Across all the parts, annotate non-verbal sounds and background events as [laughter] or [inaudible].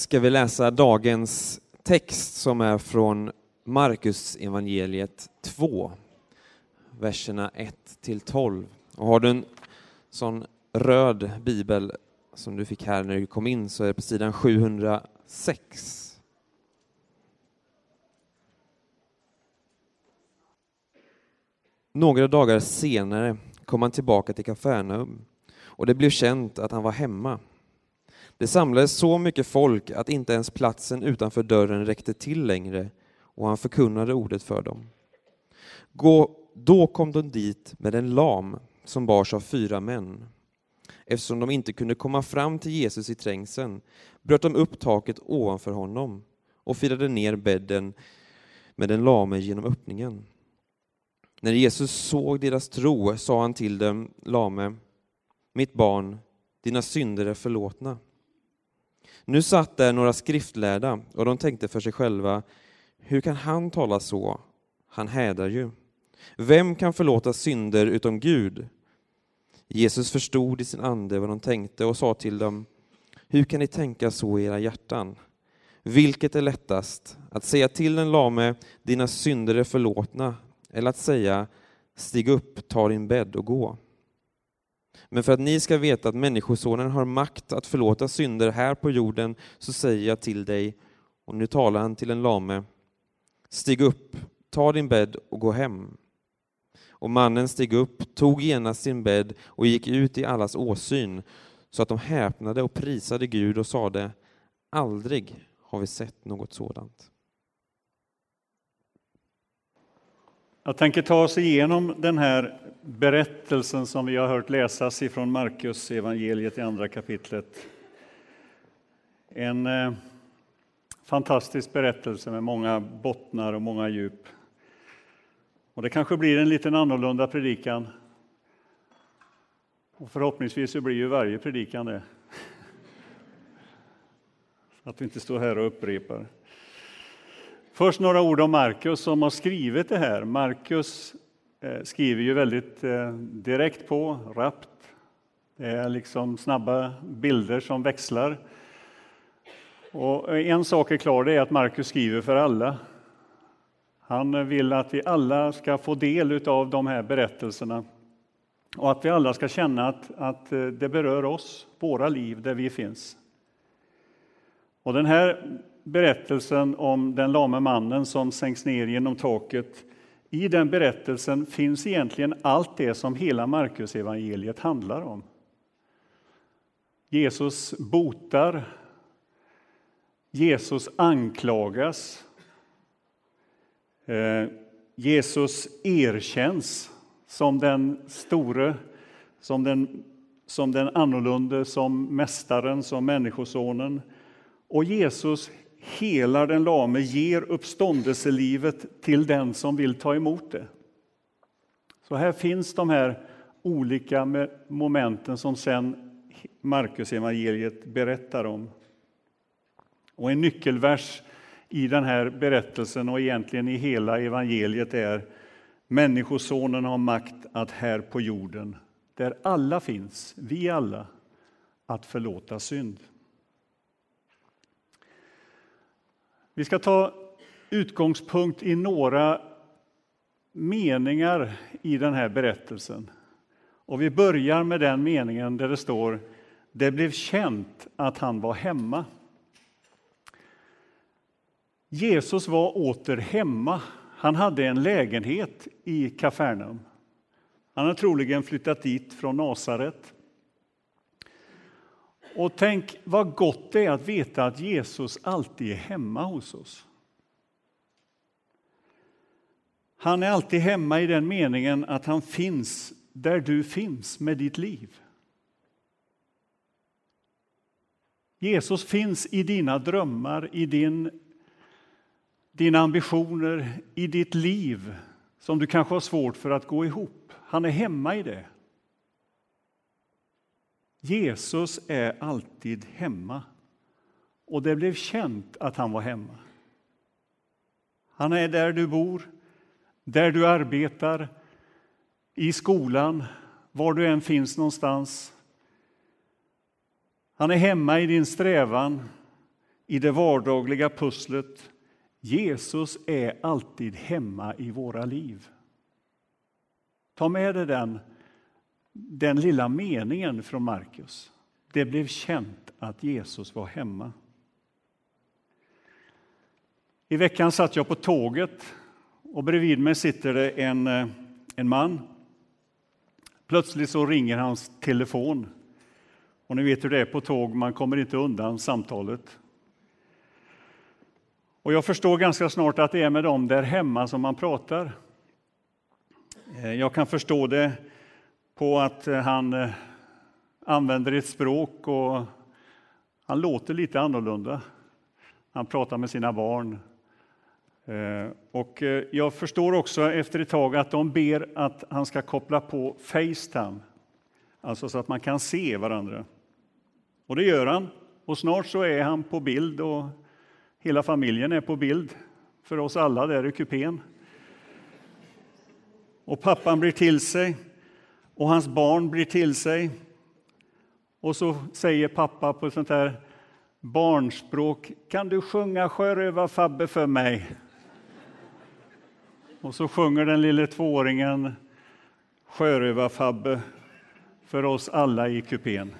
ska vi läsa dagens text som är från Markus evangeliet 2, verserna 1 till 12. Och har du en sån röd bibel som du fick här när du kom in så är det på sidan 706. Några dagar senare kom han tillbaka till Kafarnaum och det blev känt att han var hemma. Det samlades så mycket folk att inte ens platsen utanför dörren räckte till längre och han förkunnade ordet för dem. Gå, då kom de dit med en lam som bars av fyra män. Eftersom de inte kunde komma fram till Jesus i trängseln bröt de upp taket ovanför honom och firade ner bädden med den lame genom öppningen. När Jesus såg deras tro sa han till dem lame, mitt barn, dina synder är förlåtna. Nu satt där några skriftlärda och de tänkte för sig själva, hur kan han tala så? Han hädar ju. Vem kan förlåta synder utom Gud? Jesus förstod i sin ande vad de tänkte och sa till dem, hur kan ni tänka så i era hjärtan? Vilket är lättast, att säga till den lame, dina synder är förlåtna, eller att säga, stig upp, ta din bädd och gå? Men för att ni ska veta att Människosonen har makt att förlåta synder här på jorden, så säger jag till dig, och nu talar han till en lame, stig upp, ta din bädd och gå hem. Och mannen steg upp, tog genast sin bädd och gick ut i allas åsyn, så att de häpnade och prisade Gud och sade, aldrig har vi sett något sådant. Jag tänker ta oss igenom den här berättelsen som vi har hört läsas ifrån Markus evangeliet i andra kapitlet. En eh, fantastisk berättelse med många bottnar och många djup. Och det kanske blir en liten annorlunda predikan. Och förhoppningsvis så blir ju varje predikan det. [laughs] Så att vi inte står här och upprepar. Först några ord om Markus som har skrivit det här. Markus eh, skriver ju väldigt eh, direkt på, rappt. Det är liksom snabba bilder som växlar. Och en sak är klar, det är att Markus skriver för alla. Han vill att vi alla ska få del av de här berättelserna och att vi alla ska känna att, att eh, det berör oss, våra liv, där vi finns. Och den här berättelsen om den lame mannen som sänks ner genom taket, i den berättelsen finns egentligen allt det som hela Markus evangeliet handlar om. Jesus botar, Jesus anklagas, eh, Jesus erkänns som den store, som den, som den annorlunda, som mästaren, som människosonen. Och Jesus helar den lame, ger uppståndelselivet till den som vill ta emot det. Så här finns de här olika momenten som sen Marcus evangeliet berättar om. Och en nyckelvers i den här berättelsen och egentligen i hela evangeliet är Människosonen har makt att här på jorden, där alla finns, vi alla, att förlåta synd. Vi ska ta utgångspunkt i några meningar i den här berättelsen. Och vi börjar med den meningen där det står det blev känt att han var hemma. Jesus var åter hemma. Han hade en lägenhet i Kafarnaum. Han har troligen flyttat dit från Nasaret. Och tänk vad gott det är att veta att Jesus alltid är hemma hos oss. Han är alltid hemma i den meningen att han finns där du finns med ditt liv. Jesus finns i dina drömmar, i din, dina ambitioner, i ditt liv som du kanske har svårt för att gå ihop. Han är hemma i det. Jesus är alltid hemma. Och det blev känt att han var hemma. Han är där du bor, där du arbetar, i skolan, var du än finns någonstans. Han är hemma i din strävan, i det vardagliga pusslet. Jesus är alltid hemma i våra liv. Ta med dig den, den lilla meningen från Markus. Det blev känt att Jesus var hemma. I veckan satt jag på tåget och bredvid mig sitter det en, en man. Plötsligt så ringer hans telefon. Och ni vet hur det är på tåg, man kommer inte undan samtalet. Och jag förstår ganska snart att det är med dem där hemma som man pratar. Eh, jag kan förstå det på att eh, han eh, använder ett språk och han låter lite annorlunda. Han pratar med sina barn. Eh, och jag förstår också efter ett tag att de ber att han ska koppla på Facetime, alltså så att man kan se varandra. Och det gör han. Och snart så är han på bild och hela familjen är på bild för oss alla där i kupén. Och pappan blir till sig och hans barn blir till sig. Och så säger pappa på sånt här barnspråk, kan du sjunga Sjörövar-Fabbe för mig? Och så sjunger den lille tvååringen Sjörövar-Fabbe för oss alla i kupén.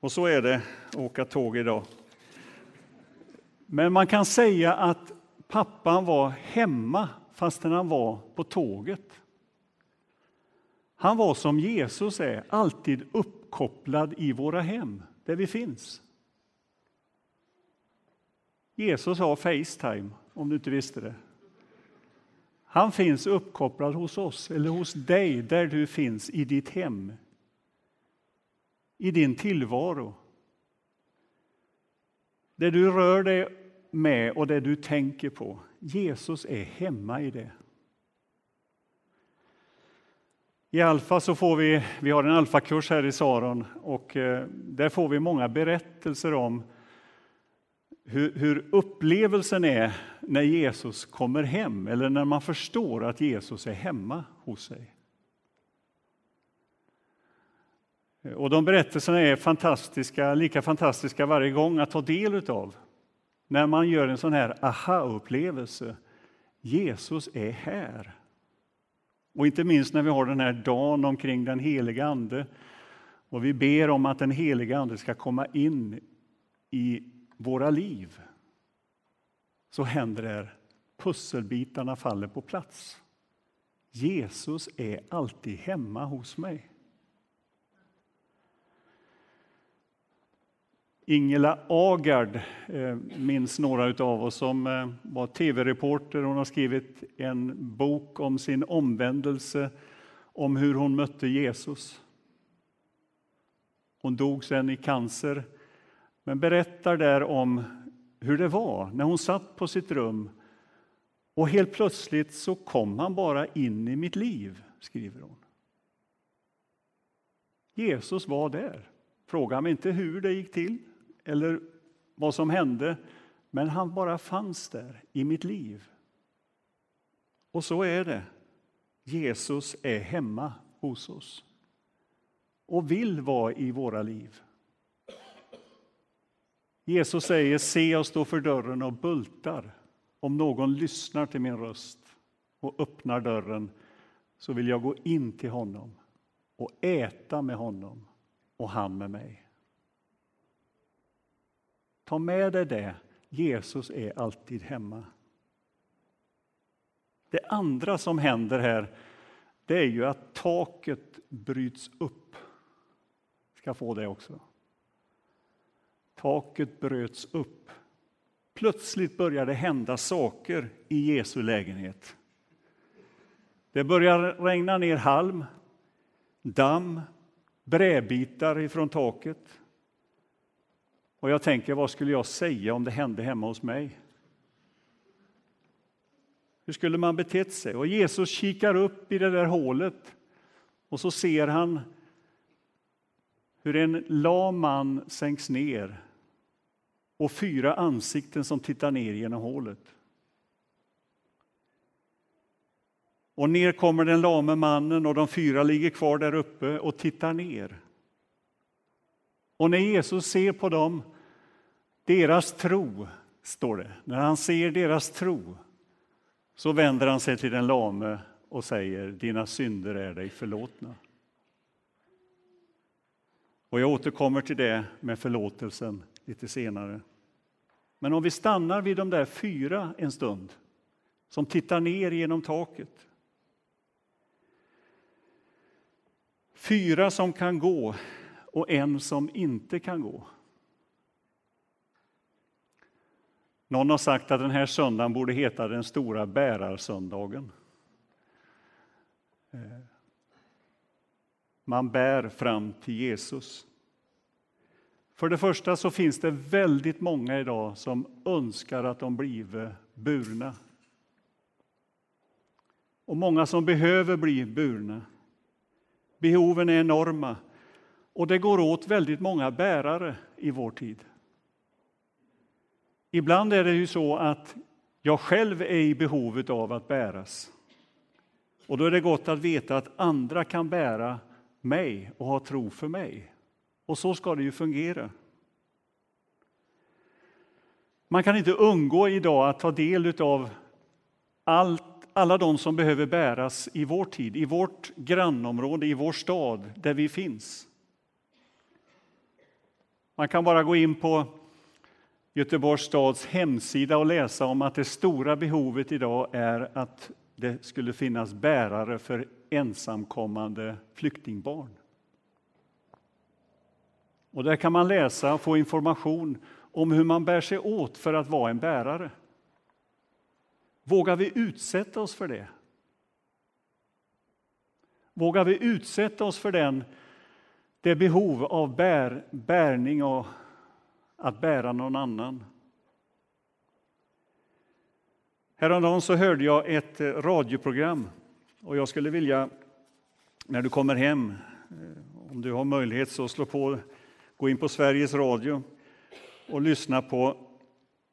Och så är det att åka tåg idag. Men man kan säga att pappan var hemma fastän han var på tåget. Han var som Jesus är, alltid uppkopplad i våra hem, där vi finns. Jesus har Facetime, om du inte visste det. Han finns uppkopplad hos oss, eller hos dig, där du finns, i ditt hem, i din tillvaro. Där du rör dig med och det du tänker på. Jesus är hemma i det. I Alfa så får vi, vi har en alfakurs här i Saron och eh, där får vi många berättelser om hur, hur, upplevelsen är när Jesus kommer hem eller när man förstår att Jesus är hemma hos sig. Och de berättelserna är fantastiska, lika fantastiska varje gång att ta del utav. När man gör en sån här aha-upplevelse. Jesus är här. Och inte minst när vi har den här dagen omkring den heliga Ande och vi ber om att den heliga Ande ska komma in i våra liv så händer det pusselbitarna faller på plats. Jesus är alltid hemma hos mig. Ingela Agard eh, minns några av oss som eh, var tv-reporter. Hon har skrivit en bok om sin omvändelse, om hur hon mötte Jesus. Hon dog sen i cancer, men berättar där om hur det var när hon satt på sitt rum och helt plötsligt så kom han bara in i mitt liv, skriver hon. Jesus var där. Fråga mig inte hur det gick till eller vad som hände, men han bara fanns där i mitt liv. Och så är det. Jesus är hemma hos oss och vill vara i våra liv. Jesus säger, se jag står för dörren och bultar. Om någon lyssnar till min röst och öppnar dörren så vill jag gå in till honom och äta med honom och han med mig. Ta med dig det. Jesus är alltid hemma. Det andra som händer här det är ju att taket bryts upp. Ska få det också. Taket bröts upp. Plötsligt börjar det hända saker i Jesu lägenhet. Det börjar regna ner halm, damm, brädbitar ifrån taket. Och jag tänker, vad skulle jag säga om det hände hemma hos mig? Hur skulle man betett sig? Och Jesus kikar upp i det där hålet och så ser han hur en lam man sänks ner och fyra ansikten som tittar ner genom hålet. Och ner kommer den lame mannen och de fyra ligger kvar där uppe och tittar ner. Och när Jesus ser på dem, deras tro, står det, när han ser deras tro, så vänder han sig till den lame och säger, dina synder är dig förlåtna. Och jag återkommer till det med förlåtelsen lite senare. Men om vi stannar vid de där fyra en stund, som tittar ner genom taket. Fyra som kan gå och en som inte kan gå. Någon har sagt att den här söndagen borde heta den stora bärarsöndagen. Eh, man bär fram till Jesus. För det första så finns det väldigt många idag som önskar att de blivit burna. Och många som behöver bli burna. Behoven är enorma och det går åt väldigt många bärare i vår tid. Ibland är det ju så att jag själv är i behovet av att bäras. Och då är det gott att veta att andra kan bära mig och ha tro för mig. Och så ska det ju fungera. Man kan inte undgå idag att ta del av allt, alla de som behöver bäras i vår tid, i vårt grannområde, i vår stad där vi finns. Man kan bara gå in på Göteborgs stads hemsida och läsa om att det stora behovet idag är att det skulle finnas bärare för ensamkommande flyktingbarn. Och där kan man läsa och få information om hur man bär sig åt för att vara en bärare. Vågar vi utsätta oss för det? Vågar vi utsätta oss för den, det behov av bär, bärning och att bära någon annan? Häromdagen så hörde jag ett eh, radioprogram och jag skulle vilja, när du kommer hem, eh, om du har möjlighet, så slå på, gå in på Sveriges Radio och lyssna på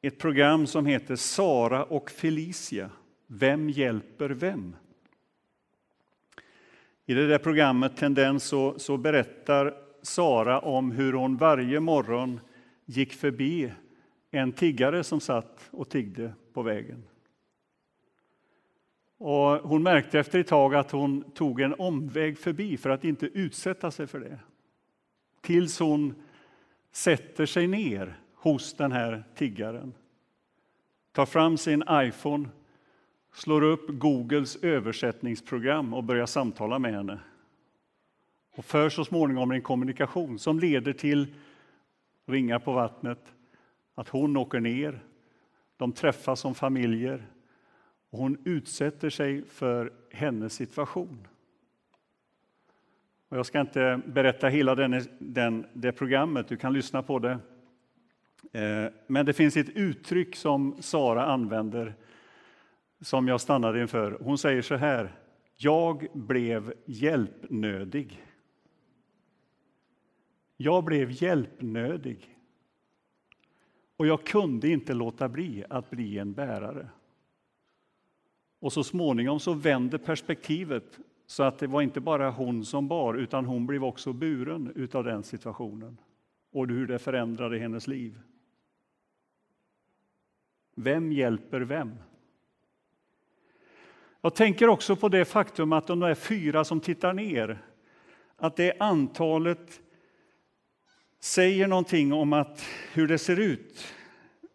ett program som heter Sara och Felicia. Vem hjälper vem? I det där programmet Tendens så, så berättar Sara om hur hon varje morgon gick förbi en tiggare som satt och tiggde på vägen. Och hon märkte efter ett tag att hon tog en omväg förbi för att inte utsätta sig för det. Tills hon sätter sig ner hos den här tiggaren. Tar fram sin iPhone, slår upp Googles översättningsprogram och börjar samtala med henne. Och för så småningom en kommunikation som leder till ringar på vattnet, att hon åker ner, de träffas som familjer och hon utsätter sig för hennes situation. Och jag ska inte berätta hela den, den, det programmet, du kan lyssna på det. Eh, men det finns ett uttryck som Sara använder som jag stannade inför. Hon säger så här. Jag blev hjälpnödig. Jag blev hjälpnödig. Och jag kunde inte låta bli att bli en bärare. Och så småningom så vände perspektivet så att det var inte bara hon som bar, utan hon blev också buren utav den situationen och hur det förändrade hennes liv. Vem hjälper vem? Jag tänker också på det faktum att de där fyra som tittar ner, att det antalet säger någonting om att hur det ser ut.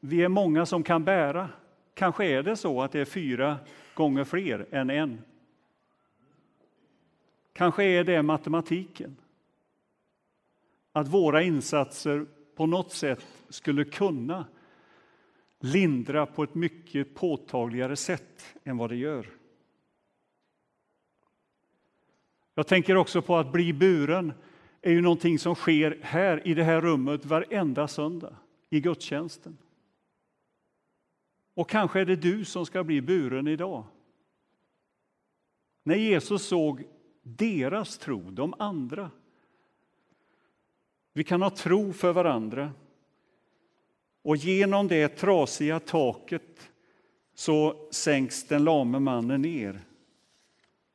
Vi är många som kan bära. Kanske är det så att det är fyra gånger fler än en. Kanske är det matematiken. Att våra insatser på något sätt skulle kunna lindra på ett mycket påtagligare sätt än vad det gör. Jag tänker också på att bli buren är ju någonting som sker här i det här rummet varenda söndag i gudstjänsten. Och kanske är det du som ska bli buren idag. När Jesus såg deras tro, de andra. Vi kan ha tro för varandra. Och genom det trasiga taket så sänks den lame mannen ner.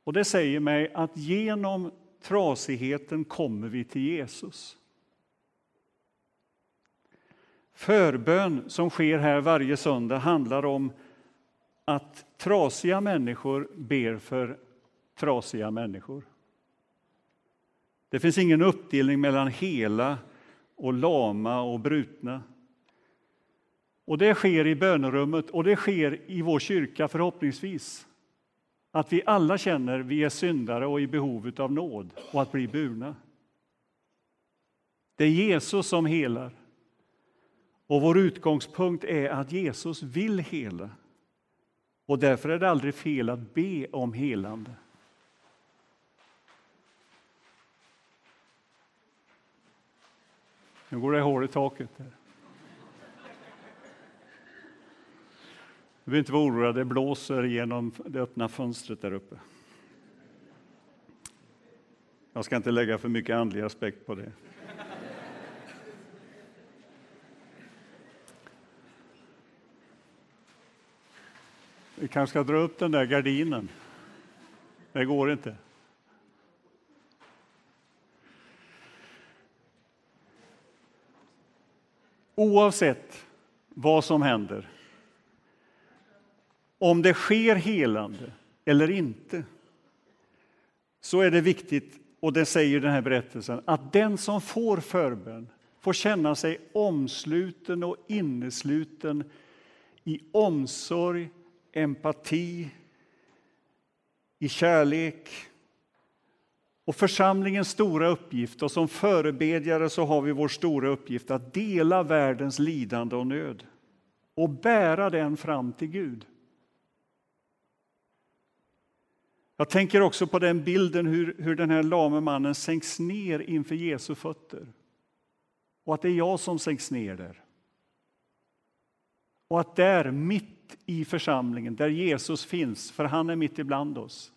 Och det säger mig att genom trasigheten kommer vi till Jesus. Förbön som sker här varje söndag handlar om att trasiga människor ber för trasiga människor. Det finns ingen uppdelning mellan hela och lama och brutna. Och det sker i bönerummet och det sker i vår kyrka förhoppningsvis. Att vi alla känner att vi är syndare och i behov av nåd och att bli burna. Det är Jesus som helar. Och vår utgångspunkt är att Jesus vill hela. Och därför är det aldrig fel att be om helande. Nu går det hål i taket. Där. Behöver inte vara orolig, det blåser genom det öppna fönstret där uppe. Jag ska inte lägga för mycket andlig aspekt på det. Vi kanske ska dra upp den där gardinen. Det går inte. Oavsett vad som händer, om det sker helande eller inte, så är det viktigt, och det säger den här berättelsen, att den som får förbön får känna sig omsluten och innesluten i omsorg, empati, i kärlek. Och församlingens stora uppgift, och som förebedjare så har vi vår stora uppgift att dela världens lidande och nöd och bära den fram till Gud. Jag tänker också på den bilden hur, hur den här lame mannen sänks ner inför Jesu fötter. Och att det är jag som sänks ner där. Och att där, mitt i församlingen, där Jesus finns, för han är mitt ibland oss,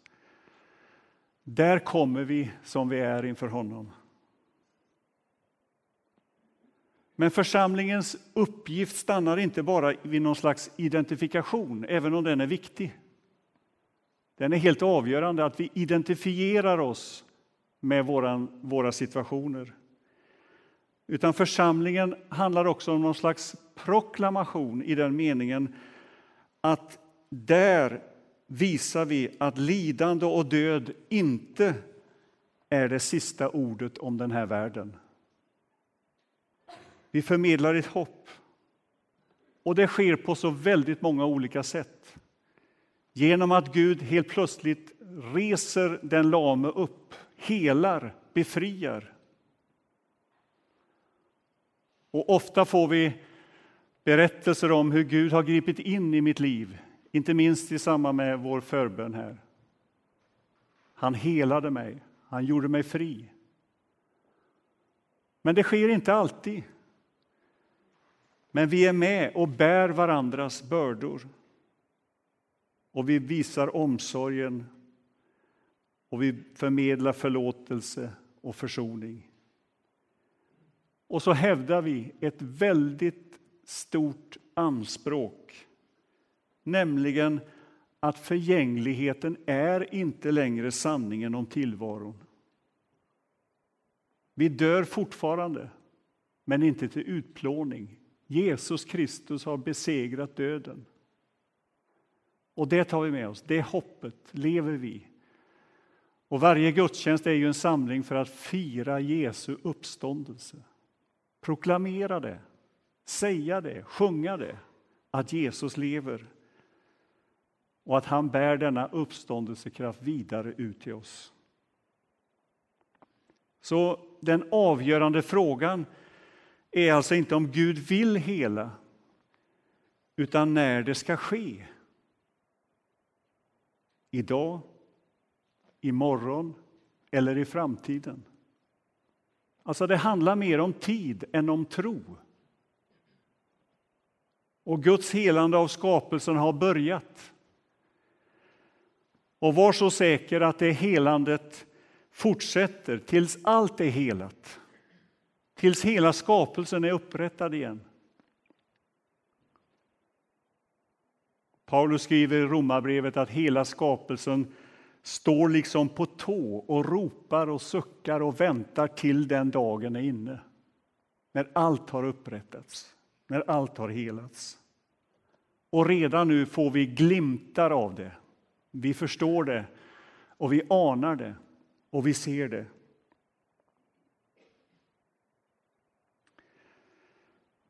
där kommer vi som vi är inför honom. Men församlingens uppgift stannar inte bara vid någon slags identifikation, även om den är viktig. Den är helt avgörande, att vi identifierar oss med våran, våra situationer. Utan församlingen handlar också om någon slags proklamation i den meningen att där visar vi att lidande och död inte är det sista ordet om den här världen. Vi förmedlar ett hopp. Och det sker på så väldigt många olika sätt. Genom att Gud helt plötsligt reser den lame upp, helar, befriar. Och ofta får vi berättelser om hur Gud har gripit in i mitt liv, inte minst i samband med vår förbön här. Han helade mig, han gjorde mig fri. Men det sker inte alltid. Men vi är med och bär varandras bördor. Och vi visar omsorgen och vi förmedlar förlåtelse och försoning. Och så hävdar vi ett väldigt stort anspråk, nämligen att förgängligheten är inte längre sanningen om tillvaron. Vi dör fortfarande, men inte till utplåning. Jesus Kristus har besegrat döden. Och det tar vi med oss, det hoppet lever vi. Och varje gudstjänst är ju en samling för att fira Jesu uppståndelse. Proklamera det, säga det, sjunga det, att Jesus lever och att han bär denna uppståndelsekraft vidare ut till oss. Så den avgörande frågan är alltså inte om Gud vill hela, utan när det ska ske. Idag, imorgon eller i framtiden. Alltså det handlar mer om tid än om tro. Och Guds helande av skapelsen har börjat. Och var så säker att det helandet fortsätter tills allt är helat. Tills hela skapelsen är upprättad igen. Paulus skriver i Romarbrevet att hela skapelsen står liksom på tå och ropar och suckar och väntar till den dagen är inne. När allt har upprättats. när allt har helats. Och redan nu får vi glimtar av det. Vi förstår det och vi anar det och vi ser det.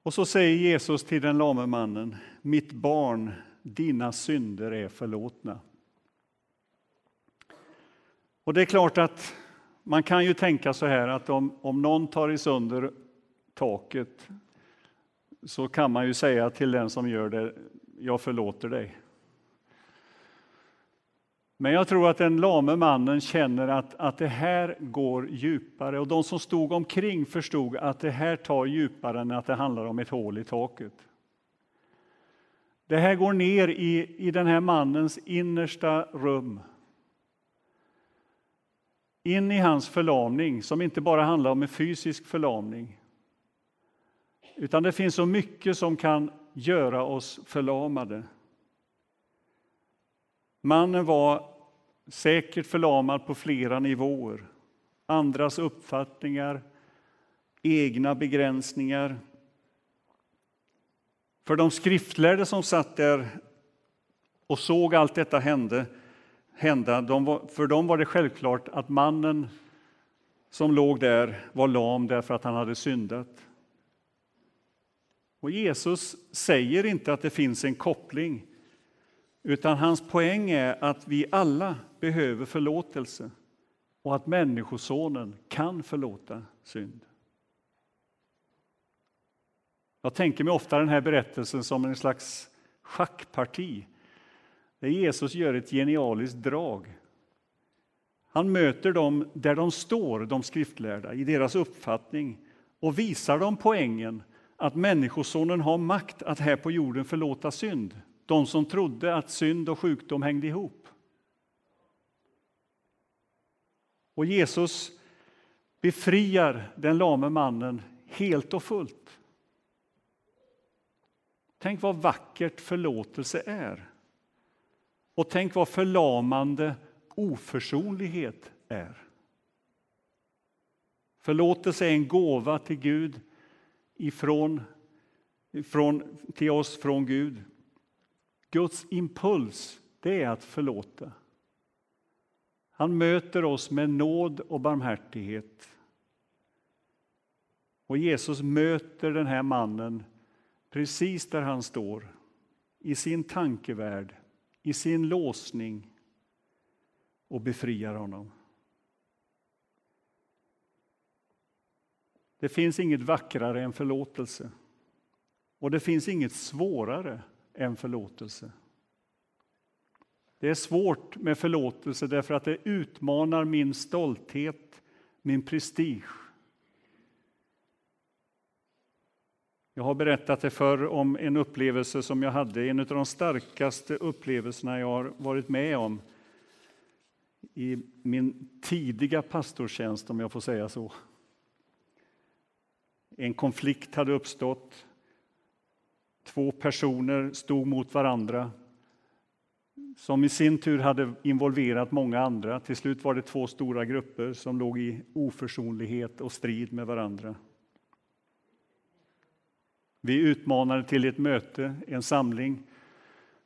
Och så säger Jesus till den lame mannen, mitt barn, dina synder är förlåtna. Och det är klart att man kan ju tänka så här att om, om någon tar i sönder taket så kan man ju säga till den som gör det, jag förlåter dig. Men jag tror att den lame mannen känner att, att det här går djupare och de som stod omkring förstod att det här tar djupare än att det handlar om ett hål i taket. Det här går ner i, i den här mannens innersta rum. In i hans förlamning, som inte bara handlar om en fysisk förlamning. Utan det finns så mycket som kan göra oss förlamade. Mannen var säkert förlamad på flera nivåer. Andras uppfattningar, egna begränsningar. För de skriftlärde som satt där och såg allt detta hände, hända, de var, för dem var det självklart att mannen som låg där var lam därför att han hade syndat. Och Jesus säger inte att det finns en koppling, utan hans poäng är att vi alla behöver förlåtelse och att Människosonen kan förlåta synd. Jag tänker mig ofta den här berättelsen som en slags schackparti där Jesus gör ett genialiskt drag. Han möter dem där de står, de skriftlärda, i deras uppfattning och visar dem poängen att Människosonen har makt att här på jorden förlåta synd. De som trodde att synd och sjukdom hängde ihop. Och Jesus befriar den lame mannen helt och fullt. Tänk vad vackert förlåtelse är. Och tänk vad förlamande oförsonlighet är. Förlåtelse är en gåva till Gud ifrån, ifrån, till oss från Gud. Guds impuls det är att förlåta. Han möter oss med nåd och barmhärtighet. Och Jesus möter den här mannen precis där han står, i sin tankevärld, i sin låsning och befriar honom. Det finns inget vackrare än förlåtelse. Och det finns inget svårare än förlåtelse. Det är svårt med förlåtelse därför att det utmanar min stolthet, min prestige. Jag har berättat det förr om en upplevelse som jag hade, en av de starkaste upplevelserna jag har varit med om i min tidiga pastortjänst, om jag får säga så. En konflikt hade uppstått. Två personer stod mot varandra som i sin tur hade involverat många andra. Till slut var det två stora grupper som låg i oförsonlighet och strid med varandra. Vi utmanade till ett möte, en samling,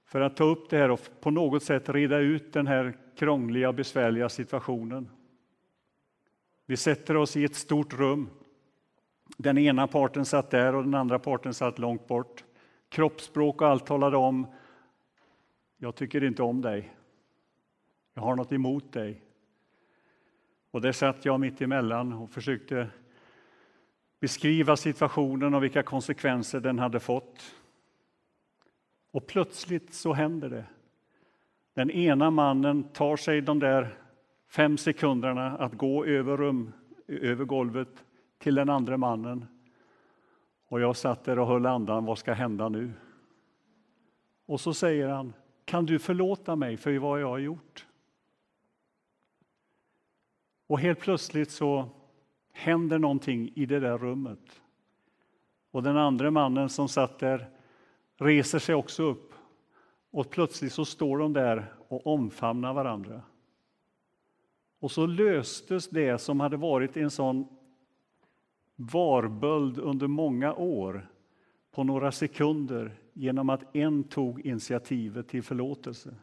för att ta upp det här och på något sätt reda ut den här krångliga och besvärliga situationen. Vi sätter oss i ett stort rum. Den ena parten satt där och den andra parten satt långt bort. Kroppsspråk och allt talade om jag tycker inte om dig. Jag har något emot dig. Och där satt jag mitt emellan och försökte beskriva situationen och vilka konsekvenser den hade fått. Och plötsligt så händer det. Den ena mannen tar sig de där fem sekunderna att gå över, rum, över golvet till den andra mannen. Och jag satt där och höll andan. Vad ska hända nu? Och så säger han, kan du förlåta mig för vad jag har gjort? Och helt plötsligt så händer någonting i det där rummet. Och den andra mannen som satt där reser sig också upp. Och plötsligt så står de där och omfamnar varandra. Och så löstes det som hade varit en sån varböld under många år på några sekunder genom att en tog initiativet till förlåtelse.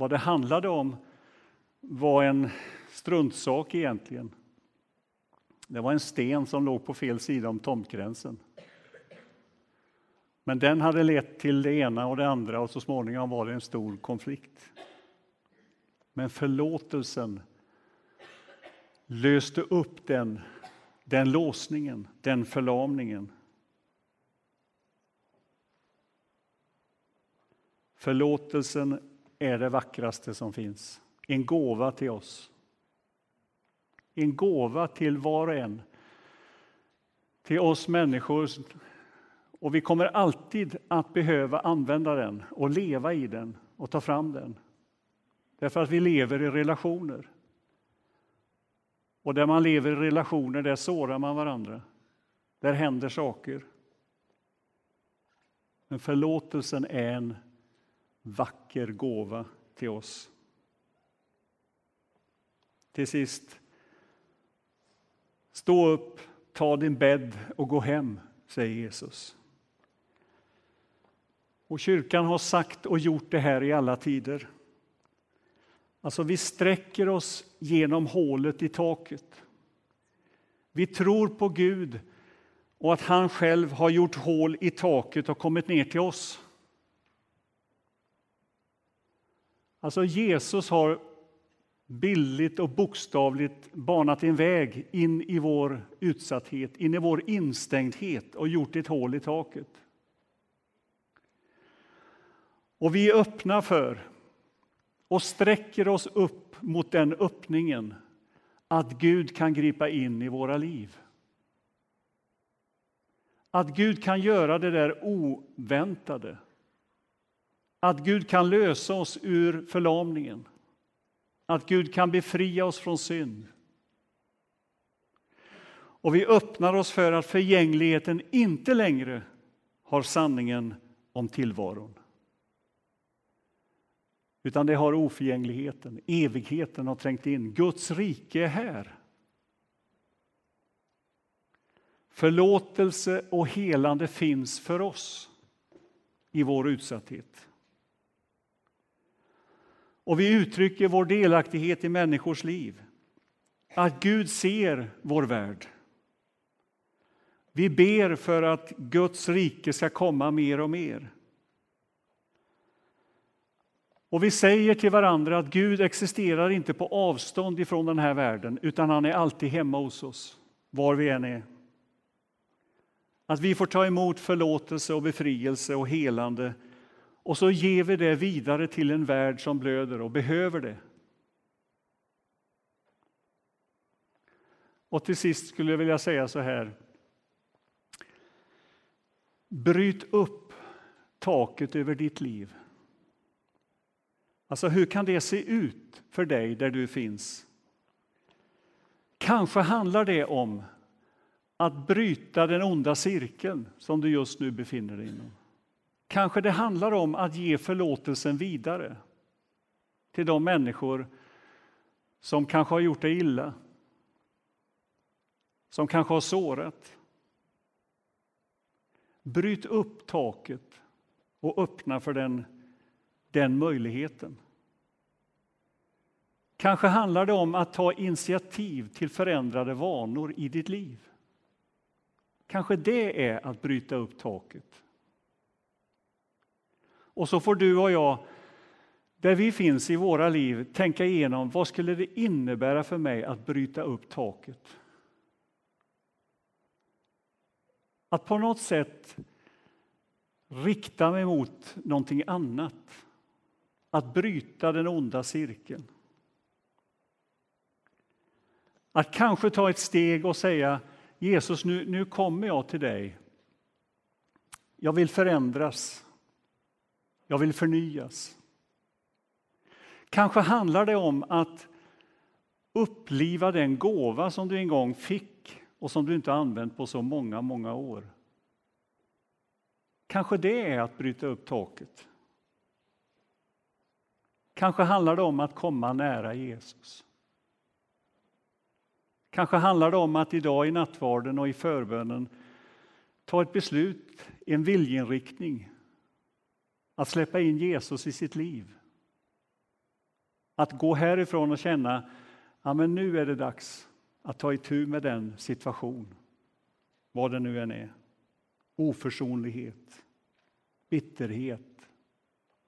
Vad det handlade om var en struntsak egentligen. Det var en sten som låg på fel sida om tomtgränsen. Men den hade lett till det ena och det andra och så småningom var det en stor konflikt. Men förlåtelsen löste upp den, den låsningen, den förlamningen. Förlåtelsen är det vackraste som finns. En gåva till oss. En gåva till var och en. Till oss människor. Och vi kommer alltid att behöva använda den och leva i den och ta fram den. Därför att vi lever i relationer. Och där man lever i relationer, där sårar man varandra. Där händer saker. Men förlåtelsen är en vacker gåva till oss. Till sist, stå upp, ta din bädd och gå hem, säger Jesus. Och kyrkan har sagt och gjort det här i alla tider. Alltså, vi sträcker oss genom hålet i taket. Vi tror på Gud och att han själv har gjort hål i taket och kommit ner till oss. Alltså Jesus har bildligt och bokstavligt banat en väg in i vår utsatthet, in i vår instängdhet och gjort ett hål i taket. Och vi är öppna för och sträcker oss upp mot den öppningen att Gud kan gripa in i våra liv. Att Gud kan göra det där oväntade. Att Gud kan lösa oss ur förlamningen. Att Gud kan befria oss från synd. Och vi öppnar oss för att förgängligheten inte längre har sanningen om tillvaron. Utan det har oförgängligheten, evigheten har trängt in. Guds rike är här. Förlåtelse och helande finns för oss i vår utsatthet. Och vi uttrycker vår delaktighet i människors liv. Att Gud ser vår värld. Vi ber för att Guds rike ska komma mer och mer. Och vi säger till varandra att Gud existerar inte på avstånd ifrån den här världen, utan han är alltid hemma hos oss, var vi än är. Att vi får ta emot förlåtelse och befrielse och helande och så ger vi det vidare till en värld som blöder och behöver det. Och till sist skulle jag vilja säga så här. Bryt upp taket över ditt liv. Alltså, hur kan det se ut för dig där du finns? Kanske handlar det om att bryta den onda cirkeln som du just nu befinner dig inom. Kanske det handlar om att ge förlåtelsen vidare till de människor som kanske har gjort dig illa, som kanske har sårat. Bryt upp taket och öppna för den den möjligheten. Kanske handlar det om att ta initiativ till förändrade vanor i ditt liv. Kanske det är att bryta upp taket. Och så får du och jag, där vi finns i våra liv, tänka igenom vad skulle det innebära för mig att bryta upp taket? Att på något sätt rikta mig mot någonting annat att bryta den onda cirkeln. Att kanske ta ett steg och säga Jesus, nu, nu kommer jag till dig. Jag vill förändras. Jag vill förnyas. Kanske handlar det om att uppliva den gåva som du en gång fick och som du inte använt på så många, många år. Kanske det är att bryta upp taket. Kanske handlar det om att komma nära Jesus. Kanske handlar det om att idag i nattvarden och i förbönen ta ett beslut, en viljeinriktning, att släppa in Jesus i sitt liv. Att gå härifrån och känna, ja men nu är det dags att ta itu med den situation, vad det nu än är. Oförsonlighet, bitterhet,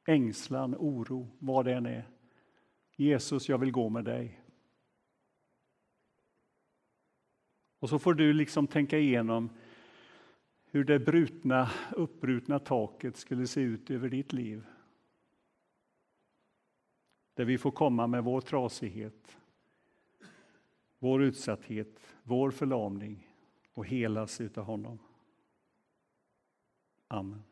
ängslan, oro, vad det än är. Jesus, jag vill gå med dig. Och så får du liksom tänka igenom hur det brutna, uppbrutna taket skulle se ut över ditt liv. Där vi får komma med vår trasighet, vår utsatthet, vår förlamning och helas utav honom. Amen.